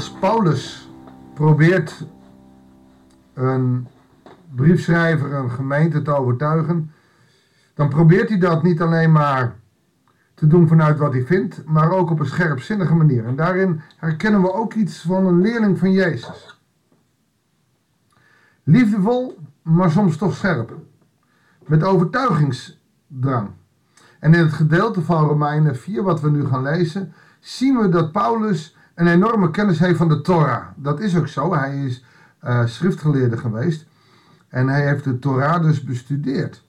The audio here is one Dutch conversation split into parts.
als Paulus probeert een briefschrijver, een gemeente te overtuigen, dan probeert hij dat niet alleen maar te doen vanuit wat hij vindt, maar ook op een scherpzinnige manier. En daarin herkennen we ook iets van een leerling van Jezus. Liefdevol, maar soms toch scherp. Met overtuigingsdrang. En in het gedeelte van Romeinen 4, wat we nu gaan lezen, zien we dat Paulus een enorme kennis heeft van de Torah. Dat is ook zo. Hij is uh, schriftgeleerde geweest. En hij heeft de Torah dus bestudeerd.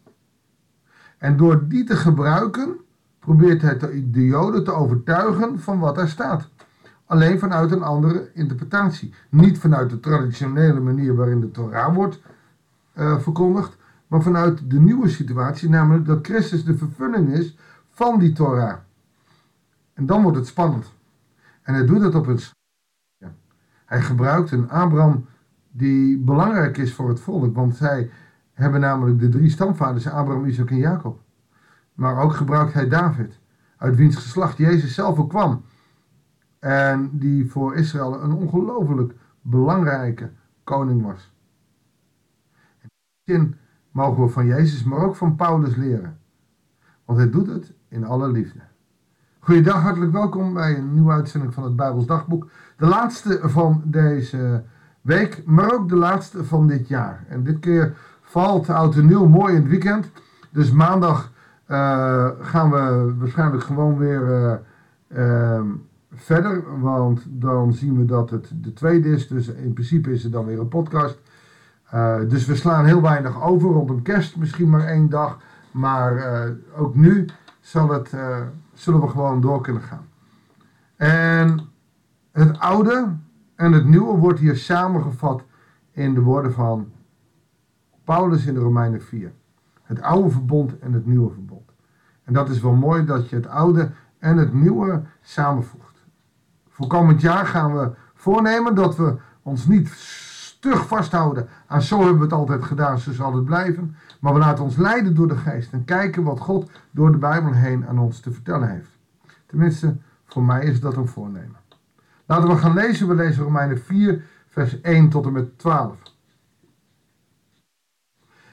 En door die te gebruiken, probeert hij de Joden te overtuigen van wat er staat. Alleen vanuit een andere interpretatie. Niet vanuit de traditionele manier waarin de Torah wordt uh, verkondigd, maar vanuit de nieuwe situatie, namelijk dat Christus de vervulling is van die Torah. En dan wordt het spannend. En hij doet het op een. Ja. Hij gebruikt een Abraham die belangrijk is voor het volk, want zij hebben namelijk de drie stamvaders, Abraham, Isaac en Jacob. Maar ook gebruikt hij David, uit wiens geslacht Jezus zelf ook kwam. En die voor Israël een ongelooflijk belangrijke koning was. In die zin mogen we van Jezus, maar ook van Paulus leren. Want hij doet het in alle liefde. Goeiedag, hartelijk welkom bij een nieuwe uitzending van het Bijbels Dagboek. De laatste van deze week, maar ook de laatste van dit jaar. En dit keer valt oud nieuw mooi in het weekend. Dus maandag uh, gaan we waarschijnlijk gewoon weer uh, uh, verder. Want dan zien we dat het de tweede is. Dus in principe is het dan weer een podcast. Eh, dus we slaan heel weinig over. Rondom kerst misschien maar één dag. Maar ook nu zal het, zullen we gewoon door kunnen gaan. En het oude en het nieuwe wordt hier samengevat in de woorden van Paulus in de Romeinen 4. Het oude verbond en het nieuwe verbond. En dat is wel mooi dat je het oude en het nieuwe samenvoegt. Voor komend jaar gaan we voornemen dat we ons niet stug vasthouden aan zo hebben we het altijd gedaan, zo zal het blijven. Maar we laten ons leiden door de geest en kijken wat God door de Bijbel heen aan ons te vertellen heeft. Tenminste, voor mij is dat een voornemen. Laten we gaan lezen. We lezen Romeinen 4, vers 1 tot en met 12.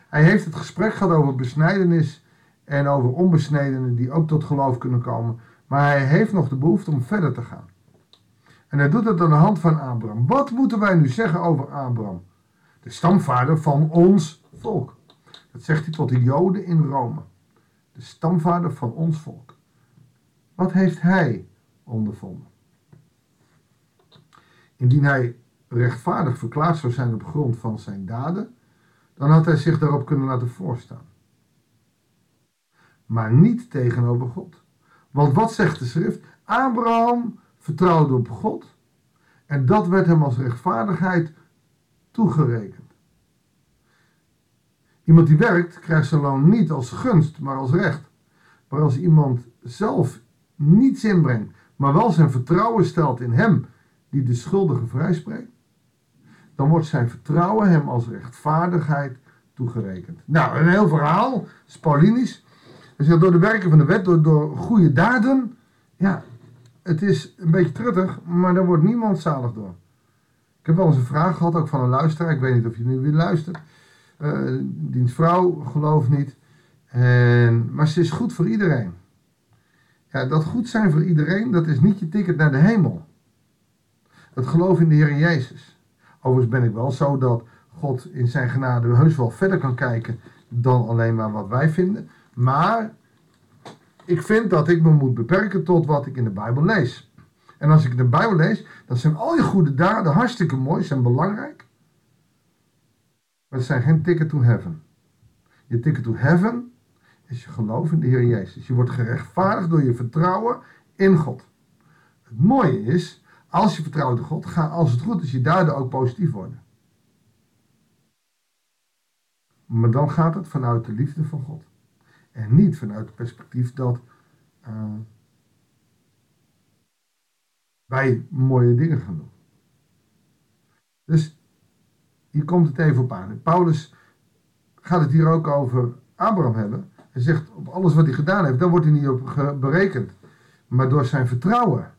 Hij heeft het gesprek gehad over besnijdenis en over onbesnedenen die ook tot geloof kunnen komen. Maar hij heeft nog de behoefte om verder te gaan. En hij doet het aan de hand van Abraham. Wat moeten wij nu zeggen over Abraham? De stamvader van ons volk. Dat zegt hij tot de Joden in Rome. De stamvader van ons volk. Wat heeft hij ondervonden? Indien hij rechtvaardig verklaard zou zijn op grond van zijn daden, dan had hij zich daarop kunnen laten voorstaan. Maar niet tegenover God. Want wat zegt de schrift? Abraham vertrouwde op God en dat werd hem als rechtvaardigheid toegerekend. Iemand die werkt krijgt zijn loon niet als gunst, maar als recht. Maar als iemand zelf niets inbrengt, maar wel zijn vertrouwen stelt in hem die de schuldige vrijspreekt, dan wordt zijn vertrouwen hem als rechtvaardigheid toegerekend. Nou, een heel verhaal, is Paulinisch. Hij zegt door de werken van de wet, door, door goede daden, ja, het is een beetje truttig, maar daar wordt niemand zalig door. Ik heb wel eens een vraag gehad, ook van een luisteraar, ik weet niet of je nu weer luistert. Uh, diens vrouw gelooft niet, en, maar ze is goed voor iedereen. Ja, dat goed zijn voor iedereen, dat is niet je ticket naar de hemel. Het geloof in de Heer Jezus. Overigens ben ik wel zo dat God in zijn genade heus wel verder kan kijken dan alleen maar wat wij vinden. Maar ik vind dat ik me moet beperken tot wat ik in de Bijbel lees. En als ik de Bijbel lees, dan zijn al je goede daden hartstikke mooi, zijn belangrijk. Maar het zijn geen ticket to heaven. Je ticket to heaven is je geloof in de Heer Jezus. Je wordt gerechtvaardigd door je vertrouwen in God. Het mooie is, als je vertrouwt in God, gaan als het goed is je daden ook positief worden. Maar dan gaat het vanuit de liefde van God. En niet vanuit het perspectief dat uh, wij mooie dingen gaan doen. Dus hier komt het even op aan. Paulus gaat het hier ook over Abraham hebben. Hij zegt op alles wat hij gedaan heeft, daar wordt hij niet op berekend. Maar door zijn vertrouwen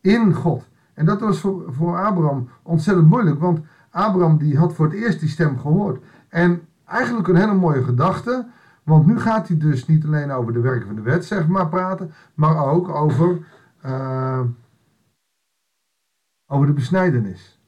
in God En dat was voor, voor Abraham ontzettend moeilijk, want Abraham die had voor het eerst die stem gehoord. En eigenlijk een hele mooie gedachte, want nu gaat hij dus niet alleen over de werken van de wet, zeg maar, praten, maar ook over, uh, over de besnijdenis.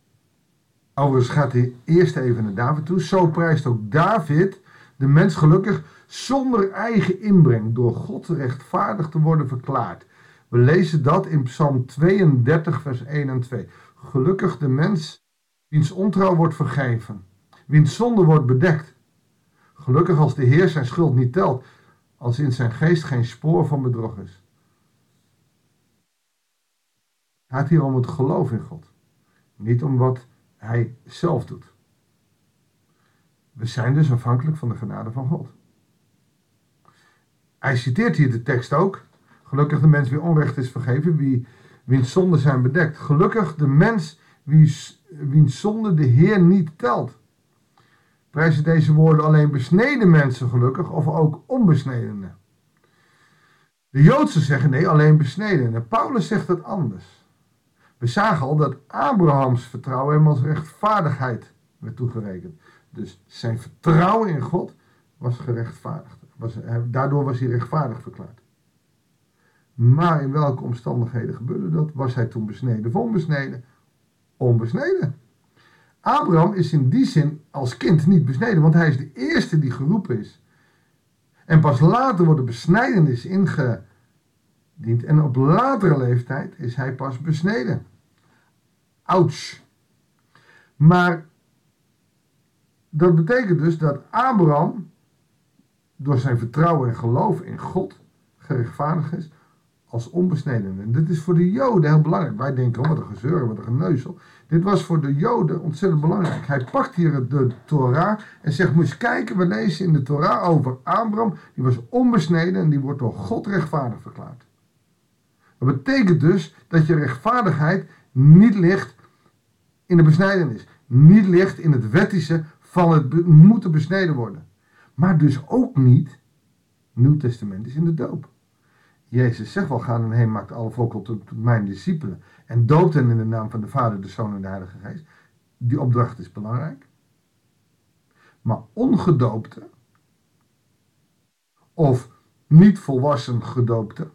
Overigens gaat hij eerst even naar David toe. Zo prijst ook David de mens gelukkig zonder eigen inbreng door God rechtvaardig te worden verklaard. We lezen dat in Psalm 32, vers 1 en 2. Gelukkig de mens wiens ontrouw wordt vergeven, wiens zonde wordt bedekt. Gelukkig als de Heer zijn schuld niet telt, als in zijn geest geen spoor van bedrog is. Het gaat hier om het geloof in God, niet om wat hij zelf doet. We zijn dus afhankelijk van de genade van God. Hij citeert hier de tekst ook. Gelukkig de mens wie onrecht is vergeven, wie, wiens zonden zijn bedekt. Gelukkig de mens wie, wiens zonde de Heer niet telt. Prijzen deze woorden alleen besneden mensen gelukkig of ook onbesnedenen? De Joodse zeggen nee, alleen besneden. Paulus zegt het anders. We zagen al dat Abrahams vertrouwen hem als rechtvaardigheid werd toegerekend. Dus zijn vertrouwen in God was gerechtvaardigd. Was, daardoor was hij rechtvaardig verklaard. Maar in welke omstandigheden gebeurde dat? Was hij toen besneden of onbesneden? Onbesneden. Abraham is in die zin als kind niet besneden, want hij is de eerste die geroepen is. En pas later wordt de besnijdenis ingediend. En op latere leeftijd is hij pas besneden. Ouch. Maar dat betekent dus dat Abraham door zijn vertrouwen en geloof in God gerechtvaardigd is als onbesneden. En dit is voor de Joden heel belangrijk. Wij denken, oh, wat een gezeur, wat een geneuzel. Dit was voor de Joden ontzettend belangrijk. Hij pakt hier de Torah en zegt, moet eens kijken, we lezen in de Torah over Abraham. Die was onbesneden en die wordt door God rechtvaardig verklaard. Dat betekent dus dat je rechtvaardigheid niet ligt in de besnijdenis. Niet ligt in het wettische van het moeten besneden worden. Maar dus ook niet, Nieuw Testament is in de doop. Jezus zegt wel, ga en heen, maakt alle volken tot, tot mijn discipelen. En doopt hen in de naam van de Vader, de Zoon en de Heilige Geest. Die opdracht is belangrijk. Maar ongedoopte, of niet volwassen gedoopte,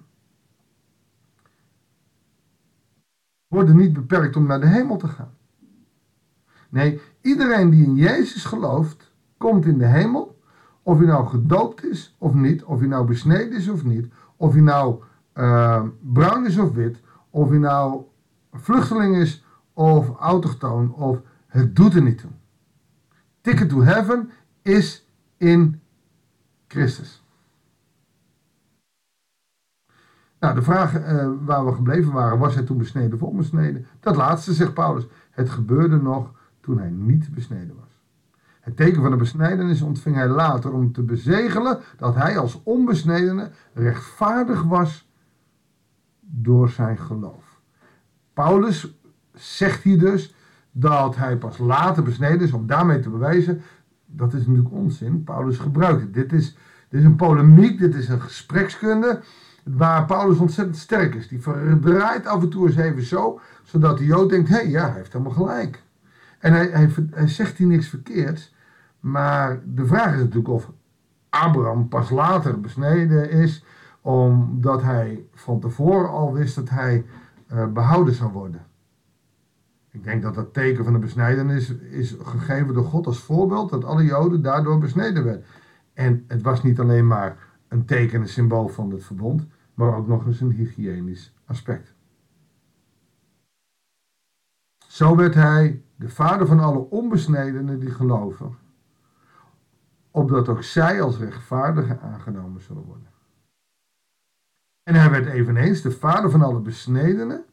worden niet beperkt om naar de hemel te gaan. Nee, iedereen die in Jezus gelooft, komt in de hemel. Of hij nou gedoopt is of niet, of hij nou besneden is of niet, of hij nou uh, bruin is of wit, of hij nou vluchteling is of autochtoon, of het doet er niet toe. Ticket to heaven is in Christus. Nou, de vraag uh, waar we gebleven waren, was hij toen besneden of onbesneden? Dat laatste, zegt Paulus. Het gebeurde nog toen hij niet besneden was. Het teken van de besnijdenis ontving hij later om te bezegelen dat hij als onbesnedene rechtvaardig was door zijn geloof. Paulus zegt hier dus dat hij pas later besneden is om daarmee te bewijzen. Dat is natuurlijk onzin. Paulus gebruikt het. Dit is, dit is een polemiek, dit is een gesprekskunde waar Paulus ontzettend sterk is. Die verdraait af en toe eens even zo, zodat de Jood denkt, hé hey, ja, hij heeft helemaal gelijk. En hij, hij, hij zegt hier niks verkeerds. Maar de vraag is natuurlijk of Abraham pas later besneden is, omdat hij van tevoren al wist dat hij uh, behouden zou worden. Ik denk dat dat teken van de besnijdenis is gegeven door God als voorbeeld dat alle Joden daardoor besneden werden. En het was niet alleen maar een teken, een symbool van het verbond, maar ook nog eens een hygiënisch aspect. Zo werd hij de vader van alle onbesnedenen die geloven, opdat ook zij als rechtvaardigen aangenomen zullen worden. En hij werd eveneens de vader van alle besnedenen,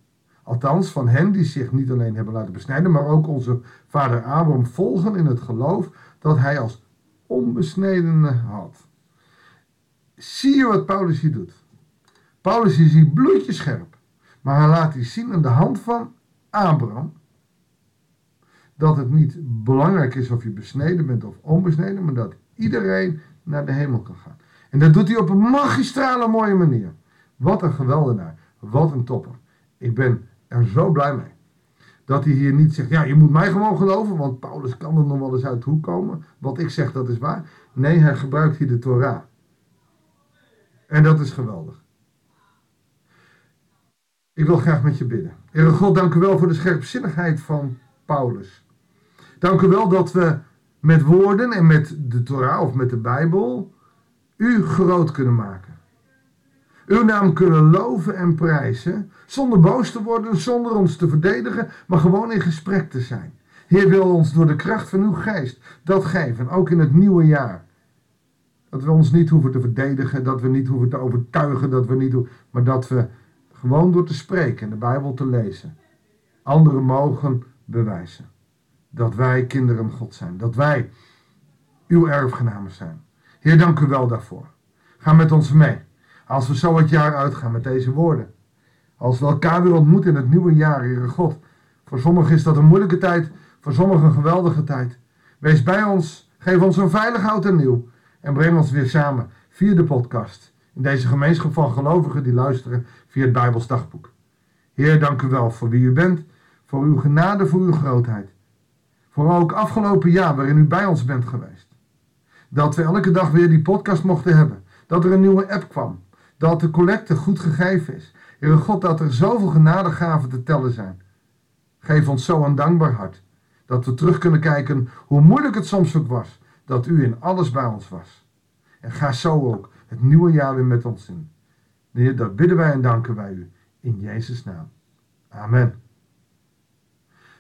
althans van hen die zich niet alleen hebben laten besnijden, maar ook onze vader Abraham volgen in het geloof dat hij als onbesnedene had. Zie je wat Paulus hier doet? Paulus is hier bloedjescherp, maar hij laat hier zien aan de hand van Abraham dat het niet belangrijk is of je besneden bent of onbesneden, maar dat iedereen naar de hemel kan gaan. En dat doet hij op een magistrale mooie manier. Wat een geweldenaar. Wat een topper. Ik ben er zo blij mee. Dat hij hier niet zegt, ja, je moet mij gewoon geloven, want Paulus kan er nog wel eens uit de hoek komen. Wat ik zeg, dat is waar. Nee, hij gebruikt hier de Torah. En dat is geweldig. Ik wil graag met je bidden. Heere God, dank u wel voor de scherpzinnigheid van Paulus. Dank u wel dat we met woorden en met de Torah of met de Bijbel u groot kunnen maken. Uw naam kunnen loven en prijzen, zonder boos te worden, zonder ons te verdedigen, maar gewoon in gesprek te zijn. Heer wil ons door de kracht van uw geest dat geven, ook in het nieuwe jaar. Dat we ons niet hoeven te verdedigen, dat we niet hoeven te overtuigen, dat we niet maar dat we gewoon door te spreken en de Bijbel te lezen, anderen mogen bewijzen dat wij kinderen God zijn, dat wij uw erfgenamen zijn. Heer, dank u wel daarvoor. Ga met ons mee. Als we zo het jaar uitgaan met deze woorden. Als we elkaar weer ontmoeten in het nieuwe jaar, Heere God. Voor sommigen is dat een moeilijke tijd, voor sommigen een geweldige tijd. Wees bij ons, geef ons een veilig oud en nieuw. En breng ons weer samen via de podcast. In deze gemeenschap van gelovigen die luisteren via het Bijbels dagboek. Heer, dank u wel voor wie u bent, voor uw genade, voor uw grootheid. Voor ook afgelopen jaar waarin u bij ons bent geweest. Dat we elke dag weer die podcast mochten hebben. Dat er een nieuwe app kwam. Dat de collecte goed gegeven is. Heere God, dat er zoveel genadegaven te tellen zijn. Geef ons zo een dankbaar hart. Dat we terug kunnen kijken hoe moeilijk het soms ook was. Dat u in alles bij ons was. En ga zo ook het nieuwe jaar weer met ons in. Heer, dat bidden wij en danken wij u. In Jezus' naam. Amen.